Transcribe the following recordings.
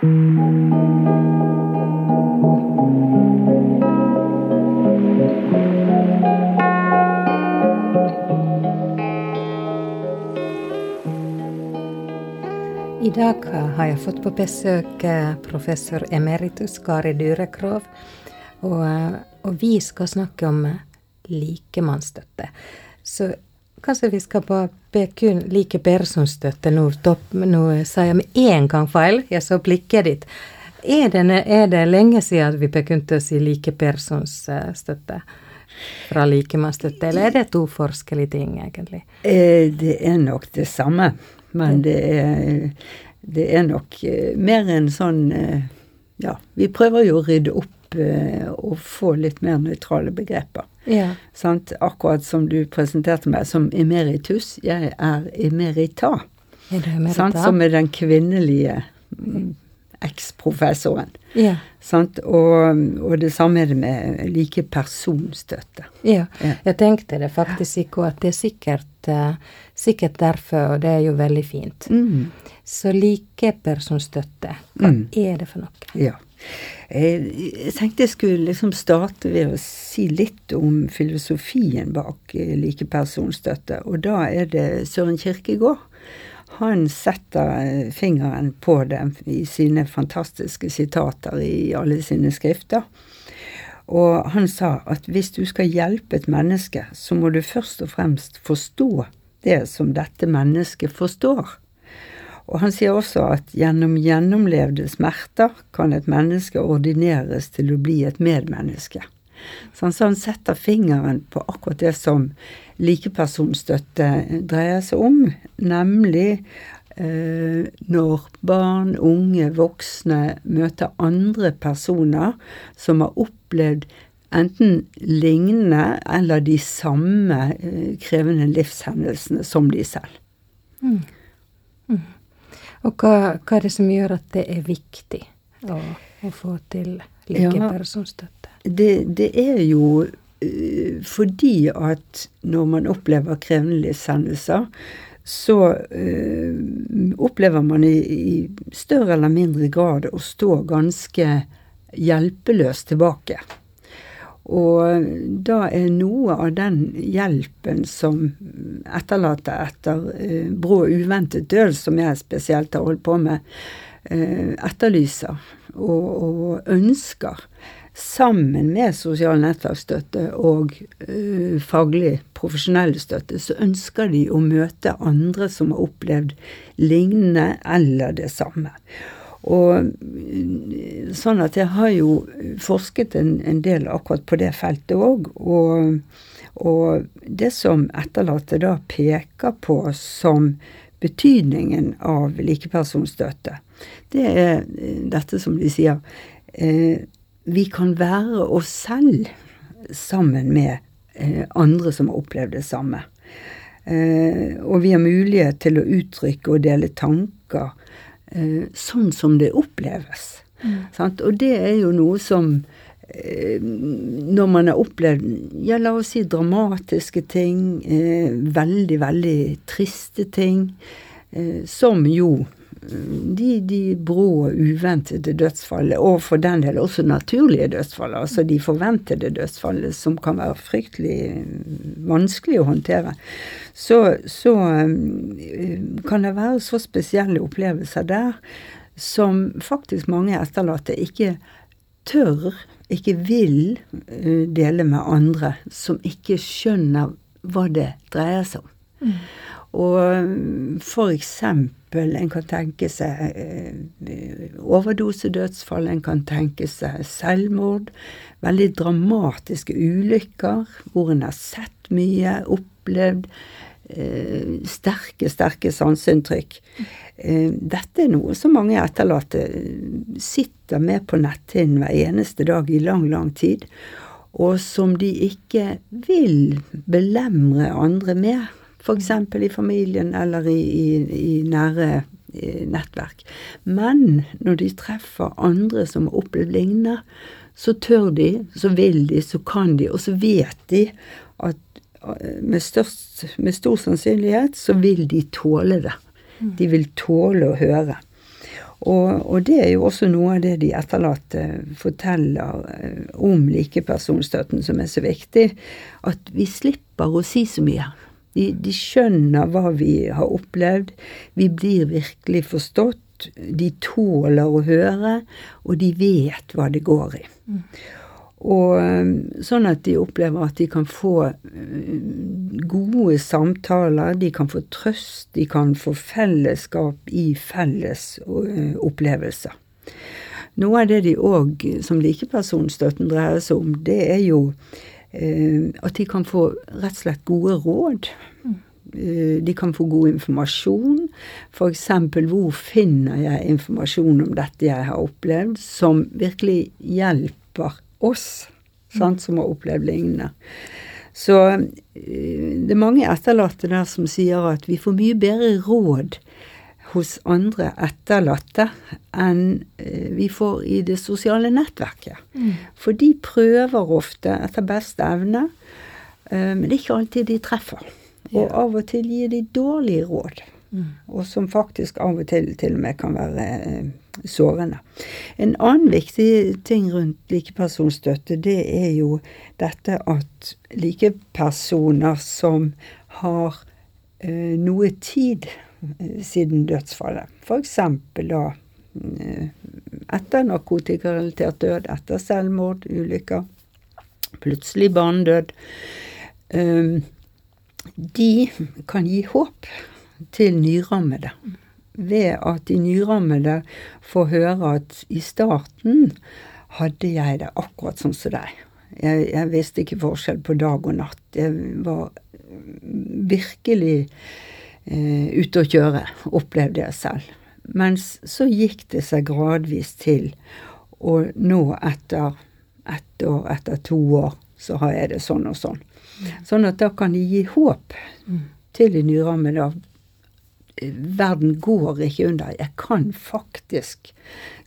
I dag har jeg fått på besøk eh, professor emeritus Kari Dyrekrov. Og, eh, og, vi skal snakke om likemannsstøtte. Så kanskje vi skal bare be kun like personstøtte. Nå, topp, nå sa jeg med én gang feil. Jeg så blikket ditt. Er det, er det lenge siden vi å si like personstøtte? Fra likemannsstøtte, eller er det to forskjellige ting, egentlig? Eh, det er nok det samme. Men det er, det er nok eh, mer en sånn eh, Ja, vi prøver jo å rydde opp eh, og få litt mer nøytrale begreper. Ja. Sant? Akkurat som du presenterte meg som emeritus. Jeg er emerita. Er emerita? Sant? Som er den kvinnelige mm, eksprofessoren. Ja. Sant? Og, og, det samme er det med like personstøtte. Ja. ja. Jeg tenkte det faktisk ikke, at det er sikkert, uh, sikkert derfor, og det er jo veldig fint. Mm. Så likepersonsstøtte, hva mm. er det for noe? Ja. Jeg tenkte jeg skulle liksom starte ved å si litt om filosofien bak likepersonstøtte. likepersonsstøtte. Og da er det Søren Kirkegård. Han setter eh, fingeren på det i sine fantastiske sitater i alle sine skrifter. Og han sa at hvis du skal hjelpe et menneske, så må du først og fremst forstå det som dette mennesket forstår. Og han sier også at gjennom gjennomlevde smerter kan et menneske ordineres til å bli et medmenneske. Så han, så han setter fingeren på akkurat det som likepersonsstøtte dreier seg om, nemlig eh, når barn, unge, voksne møter andre personer som har opplevd enten lignende eller de samme eh, krevende livshendelsene som de selv. Mm. Mm. Og hva, hva, er det som gjør at det er viktig å, å få til likepersonstøtte? Ja, det, det er jo uh, fordi at når man opplever krevende livshendelser, så uh, opplever man i, i, større eller mindre grad å stå ganske hjelpeløs tilbake. Og da er noe av den hjelpen som etterlater etter eh, brå uventet død, som jeg spesielt har holdt på med, eh, etterlyser og, og ønsker, sammen med sosial nettverksstøtte og uh, faglig profesjonell støtte, så ønsker de å møte andre som har opplevd lignende eller det samme. Og sånn at jeg har jo forsket en, en del akkurat på det feltet òg. Og, og, det som etterlatte da peker på som betydningen av likepersonsstøtte, det er dette som de sier eh, Vi kan være oss selv sammen med eh, andre som har opplevd det samme. Eh, og vi har mulighet til å uttrykke og dele tanker eh, sånn som det oppleves. Mm. Og det er jo noe som eh, når man har opplevd ja, la oss si dramatiske ting, eh, veldig, veldig triste ting, eh, som jo de, de brå og uventede dødsfallet, og for den del også naturlige dødsfall, altså de forventede dødsfallene, som kan være fryktelig vanskelig å håndtere, så, så um, kan det være så spesielle opplevelser der som faktisk mange etterlatte ikke tør, ikke vil uh, dele med andre, som ikke skjønner hva det dreier seg om. Mm. Og for eksempel, en kan tenke seg eh, overdosedødsfall, en kan tenke seg selvmord, veldig dramatiske ulykker hvor en har sett mye, opplevd eh, sterke, sterke sanseinntrykk. Eh, dette er noe som mange etterlatte sitter med på netthinnen hver eneste dag i lang, lang tid, og som de ikke vil belemre andre med F.eks. i familien eller i, i, i nære nettverk. Men når de treffer andre som har opplevd lignende, så tør de, så vil de, så kan de, og så vet de at eh, med, størst, med stor sannsynlighet så vil de tåle det. Mm. De vil tåle å høre. Og, og, det er jo også noe av det de etterlatte forteller eh, om likepersonstøtten som er så viktig. At vi slipper å si så mye. De, de skjønner hva vi har opplevd. Vi blir virkelig forstått. De tåler å høre, og de vet hva det går i. Og um, sånn at de opplever at de kan få uh, gode samtaler, de kan få trøst, de kan få fellesskap i felles uh, opplevelser. Noe av det de òg, som likepersonstøtten dreier seg om, det er jo at de kan få rett og slett gode råd. De kan få god informasjon. F.eks. hvor finner jeg informasjon om dette jeg har opplevd, som virkelig hjelper oss sant, som har opplevd lignende. Så eh, det er mange etterlatte der som sier at vi får mye bedre råd hos andre etterlatte enn eh, vi får i det sosiale nettverket. Mm. For de prøver ofte etter beste evne, eh, men det er ikke alltid de treffer. Og av og til gir de dårlige råd. Mm. Og som faktisk av og til til og med kan være eh, sårende. En annen viktig ting rundt likepersonsstøtte, det er jo dette at likepersoner som har noe tid siden dødsfallet, f.eks. da eh, etter narkotikarelatert død, etter selvmord, ulykker, plutselig barnedød, eh, de kan gi håp til nyrammede. Ved at de nyrammede får høre at i starten hadde jeg det akkurat sånn som deg. Jeg, jeg, visste ikke forskjell på dag og natt. Jeg var virkelig eh, ute å kjøre, opplevde jeg selv. Mens så gikk det seg gradvis til, og nå etter ett år, etter to år, så har jeg det sånn og sånn. Sånn at da kan de gi håp mm. til de nyrammede verden går ikke under. Jeg kan faktisk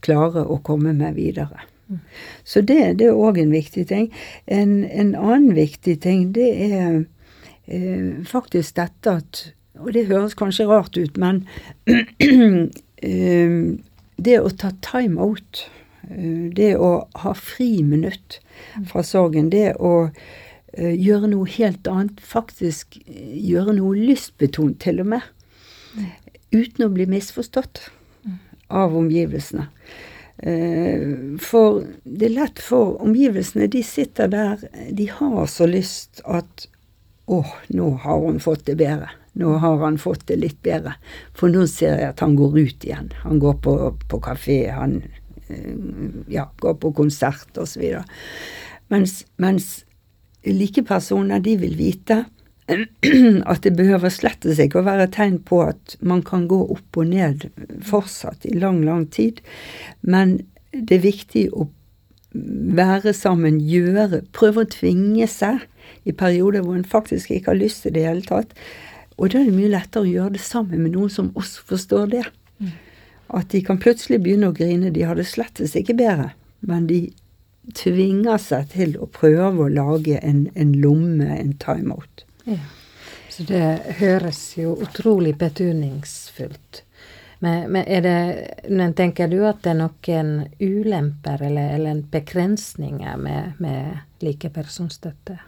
klare å komme meg videre. Så det, det er òg en viktig ting. En, en, annen viktig ting, det er eh, faktisk dette at Og det høres kanskje rart ut, men eh, det å ta time out, eh, det å ha fri minutt fra sorgen, det å eh, gjøre noe helt annet, faktisk eh, gjøre noe lystbetont til og med, uten å bli misforstått av omgivelsene. For det er lett for omgivelsene, de sitter der, de har så lyst at å, nå har hun fått det bedre. Nå har han fått det litt bedre. For nå ser jeg at han går ut igjen. Han går på, på kafé, han eh, ja, går på konsert osv. Mens, mens likepersoner, de vil vite at det behøver slett ikke å være tegn på at man kan gå opp og ned fortsatt i lang, lang tid. Men det er viktig å være sammen, gjøre, prøve å tvinge seg i perioder hvor en faktisk ikke har lyst til det i det hele tatt. Og da er det mye lettere å gjøre det sammen med noen som også forstår det. Mm. At de kan plutselig begynne å grine. De har det slettes ikke bedre, men de tvinger seg til å prøve å lage en, en lomme, en timeout. Ja. Så det høres jo utrolig betydningsfullt. Men, men, er det, men tenker du at det er noen ulemper eller, eller begrensninger med, med likepersonsstøtte?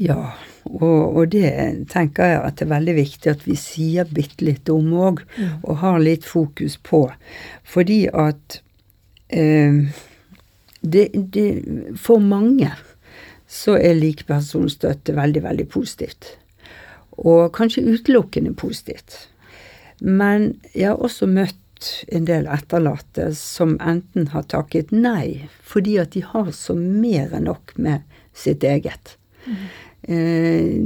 Ja, og, og, det tenker jeg at det er veldig viktig at vi sier bitte litt om òg, mm. og har litt fokus på. Fordi at eh, det, det, For mange så er likepersonstøtte veldig, veldig positivt. Og kanskje utelukkende positivt. Men jeg har også møtt en del etterlatte som enten har takket nei fordi at de har så mer enn nok med sitt eget. Mm. Eh,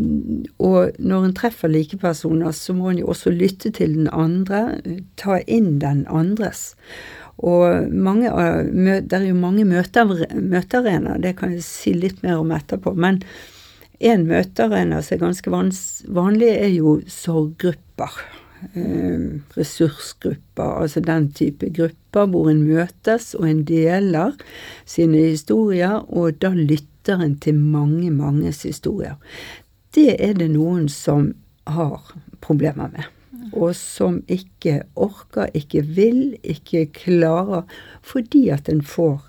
og når en treffer likepersoner, så må en jo også lytte til den andre, ta inn den andres. Og mange, det er jo mange møtearenaer, det kan jeg si litt mer om etterpå. Men en møtearena som er ganske vanlig, er jo sorggrupper. Eh, ressursgrupper, altså den type grupper hvor en møtes og en deler sine historier, og da lytter en til mange, manges historier. Det er det noen som har problemer med. og som ikke orker, ikke vil, ikke klarer, fordi at en får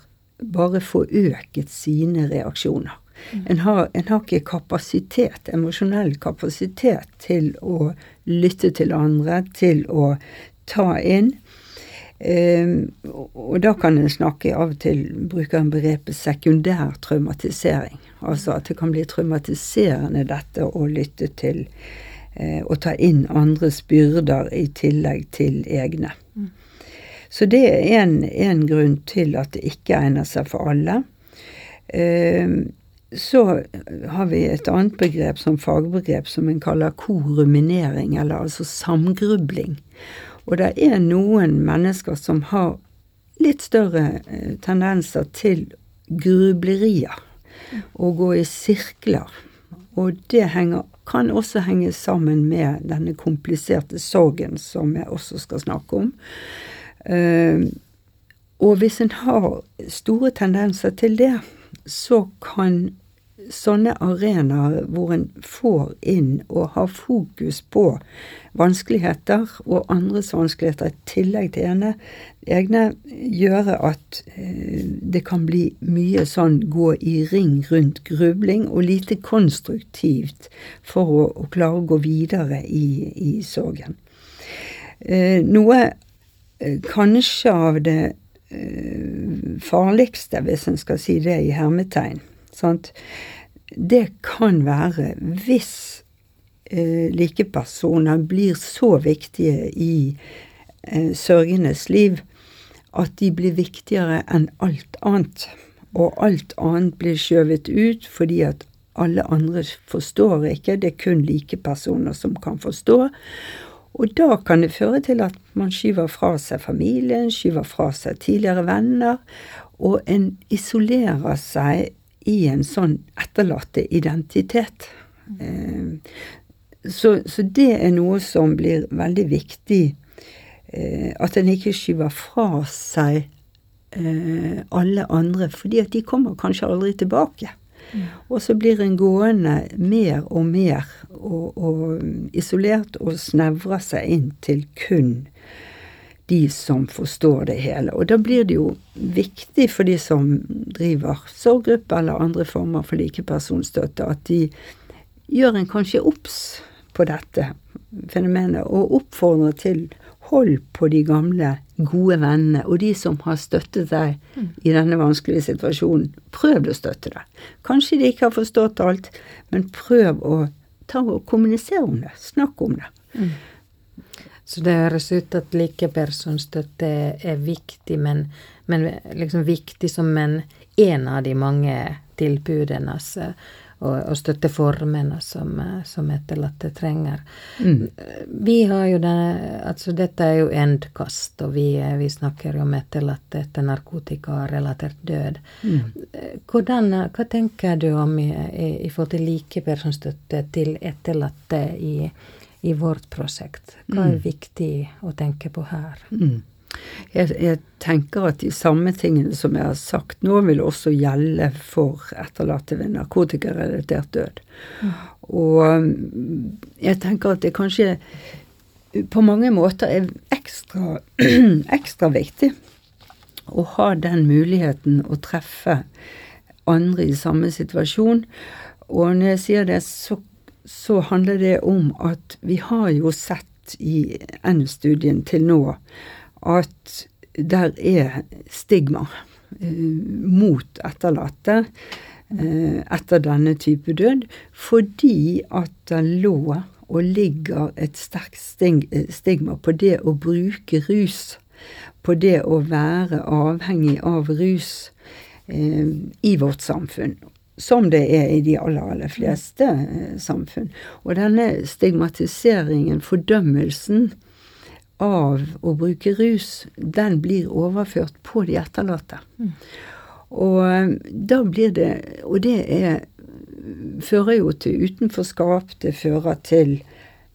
bare får øket sine reaksjoner. En har, en har, ikke kapasitet, emosjonell kapasitet til å lytte til andre, til å ta inn. Um, og da kan en snakke av og til bruker en begrepet sekundær traumatisering. Altså at det kan bli traumatiserende dette å lytte til uh, og ta inn andres byrder i tillegg til egne. Mm. Så det er en, grunn til at det ikke egner seg for alle. Um, så har vi et annet begrep som fagbegrep som en kaller koruminering, eller altså samgrubling. Og det er noen mennesker som har litt større eh, tendenser til grublerier. Å gå i sirkler. Og det henger, kan også henge sammen med denne kompliserte sorgen som jeg også skal snakke om. Uh, og hvis en har store tendenser til det, så kan sånne arenaer hvor en får inn og har fokus på vanskeligheter og andres vanskeligheter i tillegg til ene, egne, gjøre at eh, det kan bli mye sånn gå i ring rundt grubling og lite konstruktivt for å, å klare å gå videre i, i sorgen. Eh, noe eh, kanskje av det farligste, hvis en skal si det i hermetegn, sant? Det kan være hvis eh, likepersoner blir så viktige i eh, sørgendes liv at de blir viktigere enn alt annet. Og alt annet blir skjøvet ut fordi at alle andre forstår ikke. Det er kun likepersoner som kan forstå. Og da kan det føre til at man skyver fra seg familien, skyver fra seg tidligere venner, og en isolerer seg i en sånn etterlatte-identitet. Eh, så, så, det er noe som blir veldig viktig. Eh, at en ikke skyver fra seg eh, alle andre, fordi at de kommer kanskje aldri tilbake. Mm. Og så blir en gående mer og mer og, og isolert og snevrer seg inn til kun de som forstår det hele. Og da blir det jo viktig for de som driver sorggruppe eller andre former for likepersonstøtte, at de gjør en kanskje obs på dette fenomenet, og oppfordrer til hold på de gamle, gode vennene, og de som har støttet deg i denne vanskelige situasjonen. Prøv å støtte deg. Kanskje de ikke har forstått alt, men prøv å ta og kommunisere om det. Snakk om det. Mm. Så det høres ut at likepersonstøtte er viktig, men, men liksom viktig som en, en av de mange tilbudene altså, og, og støtteformene som, som etterlatte trenger. Mm. Vi har jo denne, altså Dette er jo endkast, og vi, vi snakker jo om etterlatte etter narkotikarelatert død. Mm. Hvordan, hva tenker du om i, i, i forhold til likepersonstøtte til etterlatte i i vårt prosjekt. Hva er mm. viktig å tenke på her? Mm. Jeg, jeg, tenker at de samme tingene som jeg har sagt nå, vil også gjelde for etterlatte ved narkotikarelatert død. Mm. Og mm, jeg tenker at det kanskje på mange måter er ekstra, ekstra viktig å ha den muligheten å treffe andre i samme situasjon. Og når jeg sier det, så så handler det om at vi har jo sett i N-studien til nå at der er stigma eh, mot etterlatte eh, etter denne type død, fordi at det lå og ligger et sterkt stigma på det å bruke rus, på det å være avhengig av rus eh, i vårt samfunn som det er i de aller, aller fleste eh, samfunn. Og denne stigmatiseringen, fordømmelsen av å bruke rus, den blir overført på de etterlatte. Mm. Og eh, da blir det Og det er fører jo til utenforskap, det fører til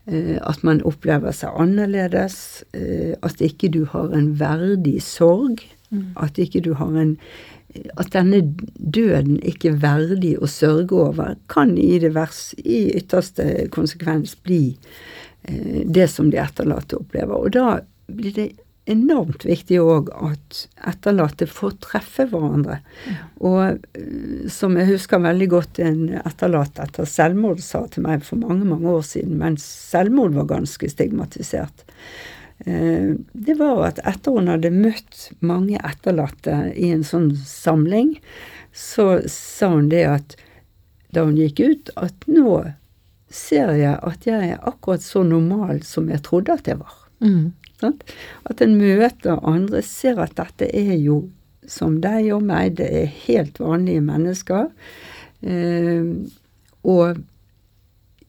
eh, at man opplever seg annerledes, eh, at ikke du har en verdig sorg, mm. at ikke du har en at denne døden ikke er verdig å sørge over, kan i det vers, i ytterste konsekvens bli eh, det som de etterlatte opplever. Og da blir det enormt viktig òg at etterlatte får treffe hverandre. Og eh, som jeg husker veldig godt en etterlatt etter selvmord sa til meg for mange, mange år siden, mens selvmord var ganske stigmatisert. Eh, det var at etter hun hadde møtt mange etterlatte i en sånn samling, så sa hun det at da hun gikk ut, at nå ser jeg at jeg er akkurat så normal som jeg trodde at jeg var. Mm. At en møter andre, ser at dette er jo som deg og meg, det er helt vanlige mennesker. Eh, og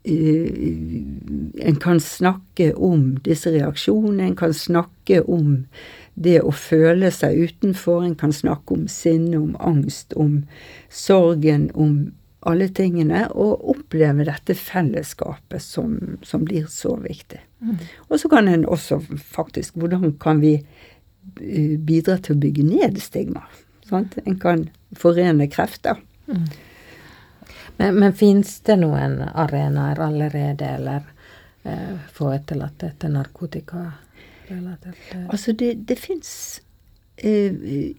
en kan snakke om disse reaksjonene, en kan snakke om det å føle seg utenfor, en kan snakke om sinne, om angst, om sorgen, om alle tingene, og oppleve dette fellesskapet som, som blir så viktig. Mm. Og så kan en også faktisk Hvordan kan vi eh, bidra til å bygge ned stigma? Sant? En kan forene krefter. Mm. Men, men fins det noen arenaer allerede, eller eh, få etterlatte etter narkotika? Altså, det, det fins eh,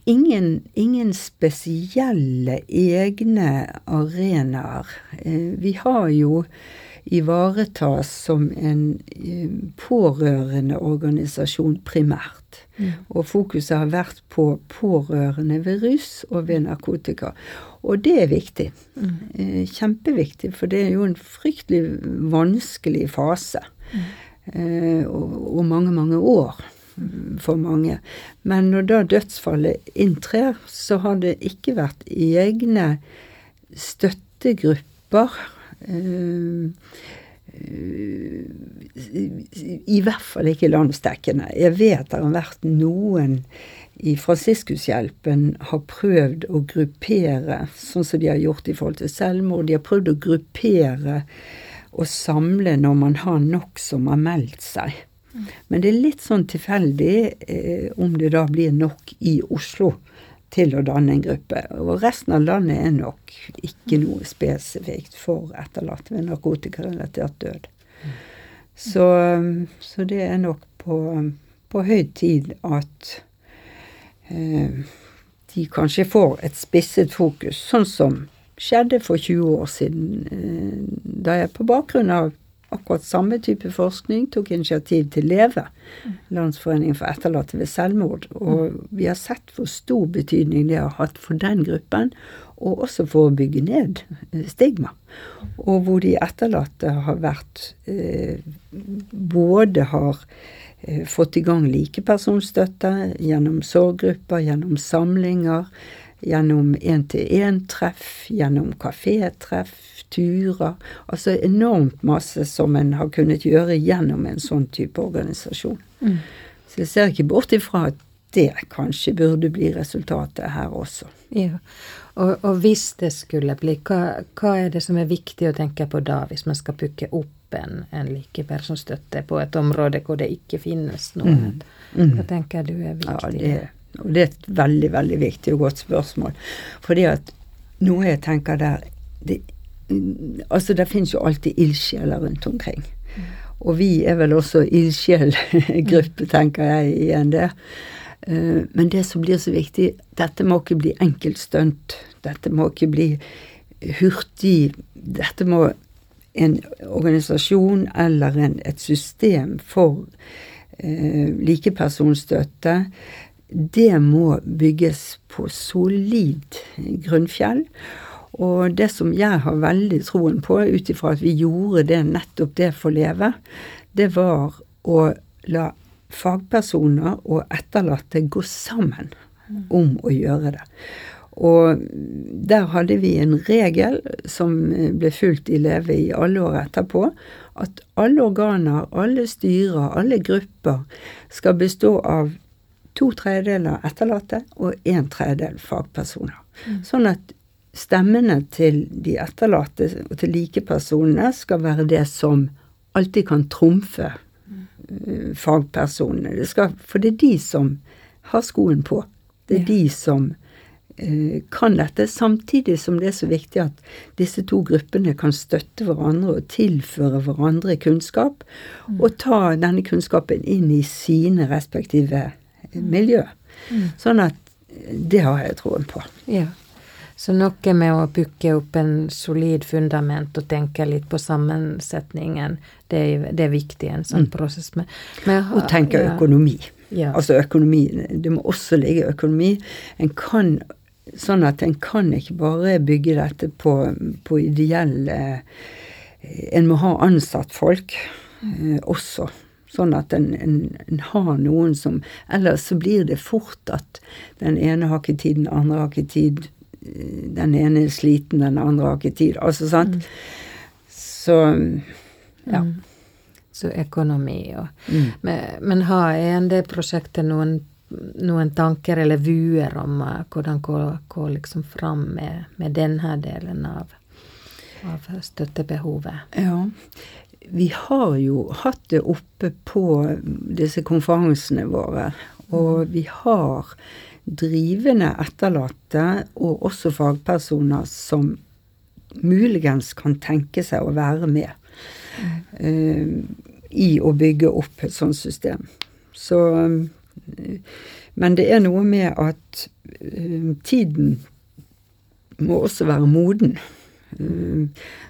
ingen, ingen, spesielle egne arenaer. Eh, vi har jo ivaretas som en pårørendeorganisasjon pårørende organisasjon primært. Mm. Og fokuset har vært på pårørende ved rus og ved narkotika. Og det er viktig. Mm. kjempeviktig, for det er jo en fryktelig vanskelig fase. Mm. Og, og mange, mange år for mange. Men når da dødsfallet inntrer, så har det ikke vært egne støttegrupper. Uh, I hvert fall ikke landsdekkende. Jeg vet det har vært noen i Fransiskushjelpen har prøvd å gruppere, sånn som de har gjort i forhold til selvmord. De har prøvd å gruppere og samle når man har nok som har meldt seg. Men det er litt sånn tilfeldig eh, om det da blir nok i Oslo til å danne en gruppe. Og resten av landet er nok ikke noe spesifikt for etterlatte ved narkotikarelatert død. Så, så, det er nok på, på høy tid at eh, de kanskje får et spisset fokus, sånn som skjedde for 20 år siden, eh, da jeg på bakgrunn av akkurat samme type forskning, tok initiativ til LEVE, Landsforeningen for etterlatte ved selvmord. Og vi har sett hvor stor betydning det har hatt for den gruppen, og også for å bygge ned eh, stigma. Og hvor de etterlatte har vært eh, Både har eh, fått i gang likepersonsstøtte gjennom sorggrupper, gjennom samlinger, gjennom én-til-én-treff, gjennom kafétreff, turer. Altså enormt masse som en har kunnet gjøre gjennom en sånn type organisasjon. Mm. Så jeg ser ikke bort ifra at det kanskje burde bli resultatet her også. Ja, Og, og hvis det skulle bli, hva, hva, er det som er viktig å tenke på da, hvis man skal pukke opp en, en likepersonsstøtte på et område hvor det ikke finnes noe? Mm. Mm. Hva tenker du er viktig? Ja, det, og det er et veldig, veldig viktig og godt spørsmål. Fordi at noe jeg tenker der det Altså, det finnes jo alltid ildsjeler rundt omkring. Og vi er vel også ildsjelgruppe, tenker jeg igjen det. Eh, men det som blir så viktig, dette må ikke bli enkeltstunt. Dette må ikke bli hurtig. Dette må en organisasjon eller en, et system for eh, likepersonstøtte det må bygges på solid grunnfjell. Og det som jeg har veldig troen på, ut ifra at vi gjorde det nettopp det for Leve, det var å la fagpersoner og etterlatte gå sammen om å gjøre det. Og der hadde vi en regel som ble fulgt i Leve i alle år etterpå, at alle organer, alle styrer, alle grupper skal bestå av to tredjedeler etterlatte og en tredjedel fagpersoner. Mm. Sånn at stemmene til de etterlatte og til likepersonene skal være det som alltid kan trumfe uh, fagpersonene. Det skal, for det er de som har skoen på. Det er ja. de som uh, kan dette, samtidig som det er så viktig at disse to gruppene kan støtte hverandre og tilføre hverandre kunnskap, mm. og ta denne kunnskapen inn i sine respektive mm. miljø. Mm. Sånn at det har jeg troen på. Ja. Så noe med å bygge opp en solid fundament og tenke litt på sammensetningen, det er, det er viktig i en sånn mm. prosess. Med, med, og tenke ja. økonomi. Ja. Altså økonomi. Det må også ligge økonomi. En kan Sånn at en kan ikke bare bygge dette på, på ideelle En må ha ansatt folk eh, også. Sånn at en, en, en, har noen som Ellers så blir det fort at den ene har ikke tid, den andre har ikke tid. Den ene er sliten, den andre har ikke tid. Altså, sant. Mm. Så ja. Mm. Så økonomi og mm. Men, men har en det prosjektet noen, noen tanker eller vuer om uh, hvordan gå, gå liksom fram med, med denne delen av, av støttebehovet? Ja. Vi har jo hatt det oppe på disse konferansene våre, og vi har drivende etterlatte og også fagpersoner som muligens kan tenke seg å være med uh, i å bygge opp et sånt system. Så uh, Men det er noe med at uh, tiden må også være moden.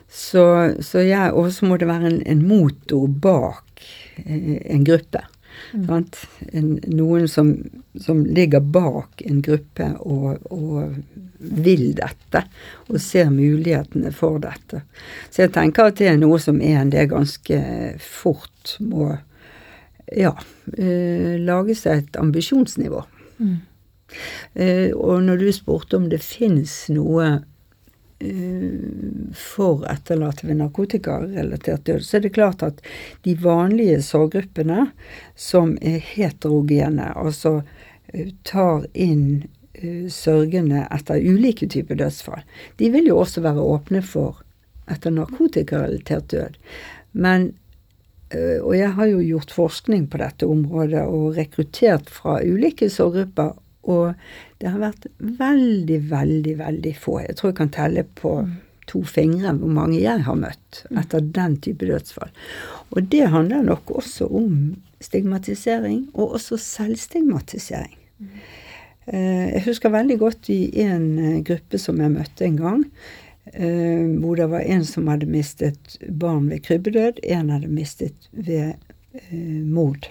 Så, så jeg også må det være en, en motor bak en gruppe. Mm. En, noen som, som, ligger bak en gruppe og, og, vil dette, og ser mulighetene for dette. Så jeg tenker at det er noe som er en det ganske fort må ja, eh, lage seg et ambisjonsnivå. Mm. Eh, og når du spurte om det finnes noe for etterlatte ved narkotikarelatert død, så er det klart at de vanlige sorggruppene som er heterogene, altså eh, tar inn uh, sørgende etter ulike typer dødsfall, de vil jo også være åpne for etter narkotikarelatert død. Men Og jeg har jo gjort forskning på dette området og rekruttert fra ulike sorggrupper og det har vært veldig, veldig, veldig få. Jeg tror jeg kan telle på mm. to fingre hvor mange jeg har møtt mm. etter den type dødsfall. Og det handler nok også om stigmatisering, og også selvstigmatisering. Mm. Eh, jeg husker veldig godt i en eh, gruppe som jeg møtte en gang, eh, hvor det var en som hadde mistet barn ved krybbedød, en hadde mistet ved mord.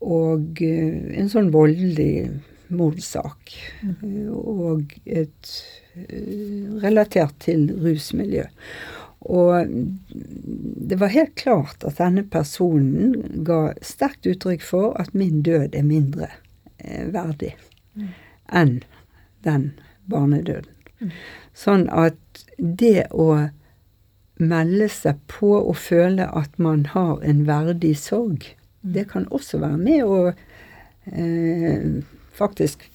Og eh, en sånn voldelig mordsak. Mm. Og et eh, relatert til rusmiljø. Og det var helt klart at denne personen ga sterkt uttrykk for at min død er mindre eh, verdig mm. enn den barnedøden. Mm. Sånn at det å melde seg på og føle at man har en verdig sorg, det kan også være med å eh, faktisk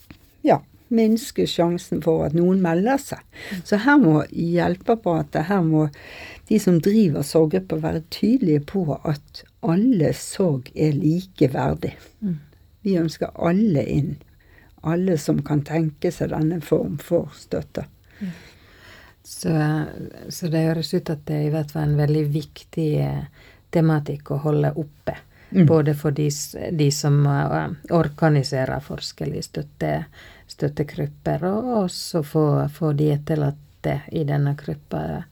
ja, minske sjansen for at noen melder seg. Så her må hjelpeapparatet, her må de som driver sorggrupper være tydelige på at alle sorg er likeverdig. Mm. Vi ønsker alle inn. Alle som kan tenke seg denne form for støtte. Så, så, det høres ut at det i hvert fall er en veldig viktig eh, tematikk å holde oppe. Mm. Både for de, de som uh, organiserer forskjellige støtte, støttegrupper, og også for, for de etterlatte i denne gruppa.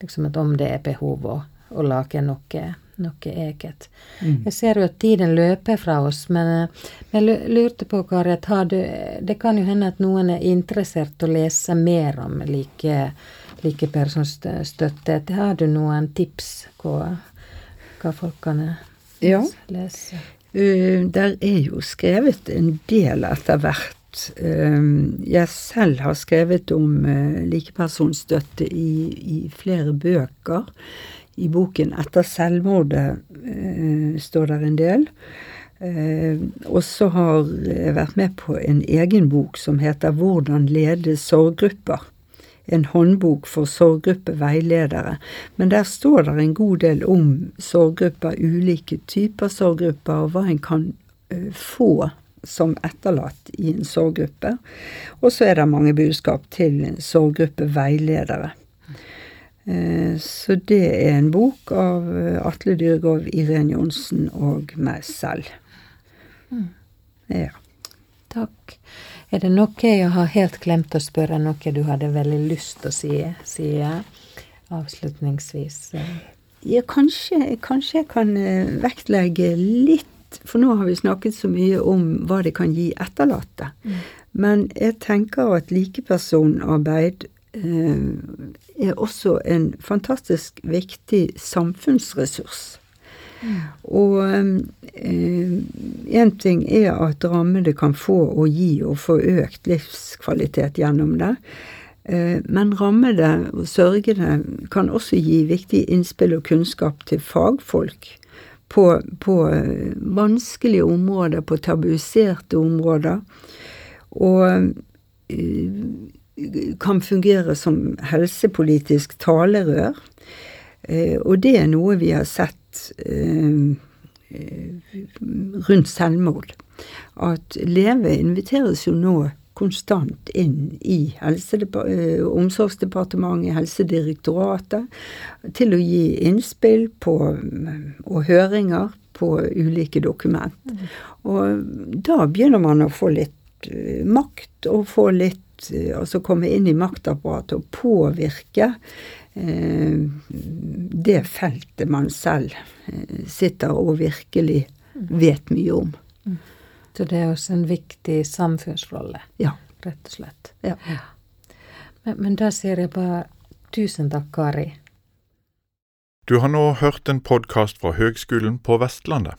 Liksom at om det er behov å, å lage noe, noe eget. Mm. Jeg ser jo at tiden løper fra oss, men jeg lurte på, Kari, at du, det kan jo hende at noen er interessert å lese mer om like, likepersonsstøtte. Har du noen tips på hva folk kan ja. Uh, der er jo skrevet en del etter hvert. Uh, jeg selv har skrevet om uh, likepersonsstøtte i, i, flere bøker. I boken 'Etter selvmordet' står der en del. og så har jeg vært med på en egen bok som heter 'Hvordan lede sorggrupper' en håndbok for sorggruppeveiledere. Men der står det en god del om sorggrupper, ulike typer sorggrupper, og hva en kan uh, få som etterlatt i en sorggruppe. Og så er det mange budskap til sorggruppeveiledere. Eh, så det er en bok av eh, Atle Dyrgaard, Irén Johnsen og meg selv. Mm. Ja. Takk. Er det noe jeg har helt glemt å spørre, noe du hadde veldig lyst til å si, si avslutningsvis? Ja, kanskje, kanskje jeg kan eh, vektlegge litt For nå har vi snakket så mye om hva det kan gi etterlatte. Mm. Men jeg tenker at likepersonarbeid eh, er også en fantastisk viktig samfunnsressurs. Og én eh, ting er at rammede kan få og gi og få økt livskvalitet gjennom det. Eh, men rammede og sørgende kan også gi viktige innspill og kunnskap til fagfolk på, på eh, vanskelige områder, på tabuiserte områder. Og kan fungere som helsepolitisk talerør. Og det er noe vi har sett rundt selvmord. At Leve inviteres jo nå konstant inn i eh, Omsorgsdepartementet, Helsedirektoratet, til å gi innspill på, og høringer på ulike dokument. Mm. Og da begynner man å få litt makt, og få litt uh, Altså komme inn i maktapparatet og påvirke eh, det feltet man selv sitter og virkelig vet mye om. Mm. Så det er også en viktig samfunnsrolle, ja. rett og slett. Ja. ja. Men, men da sier jeg bare tusen takk, Kari. Du har nå hørt en podkast fra Høgskolen på Vestlandet.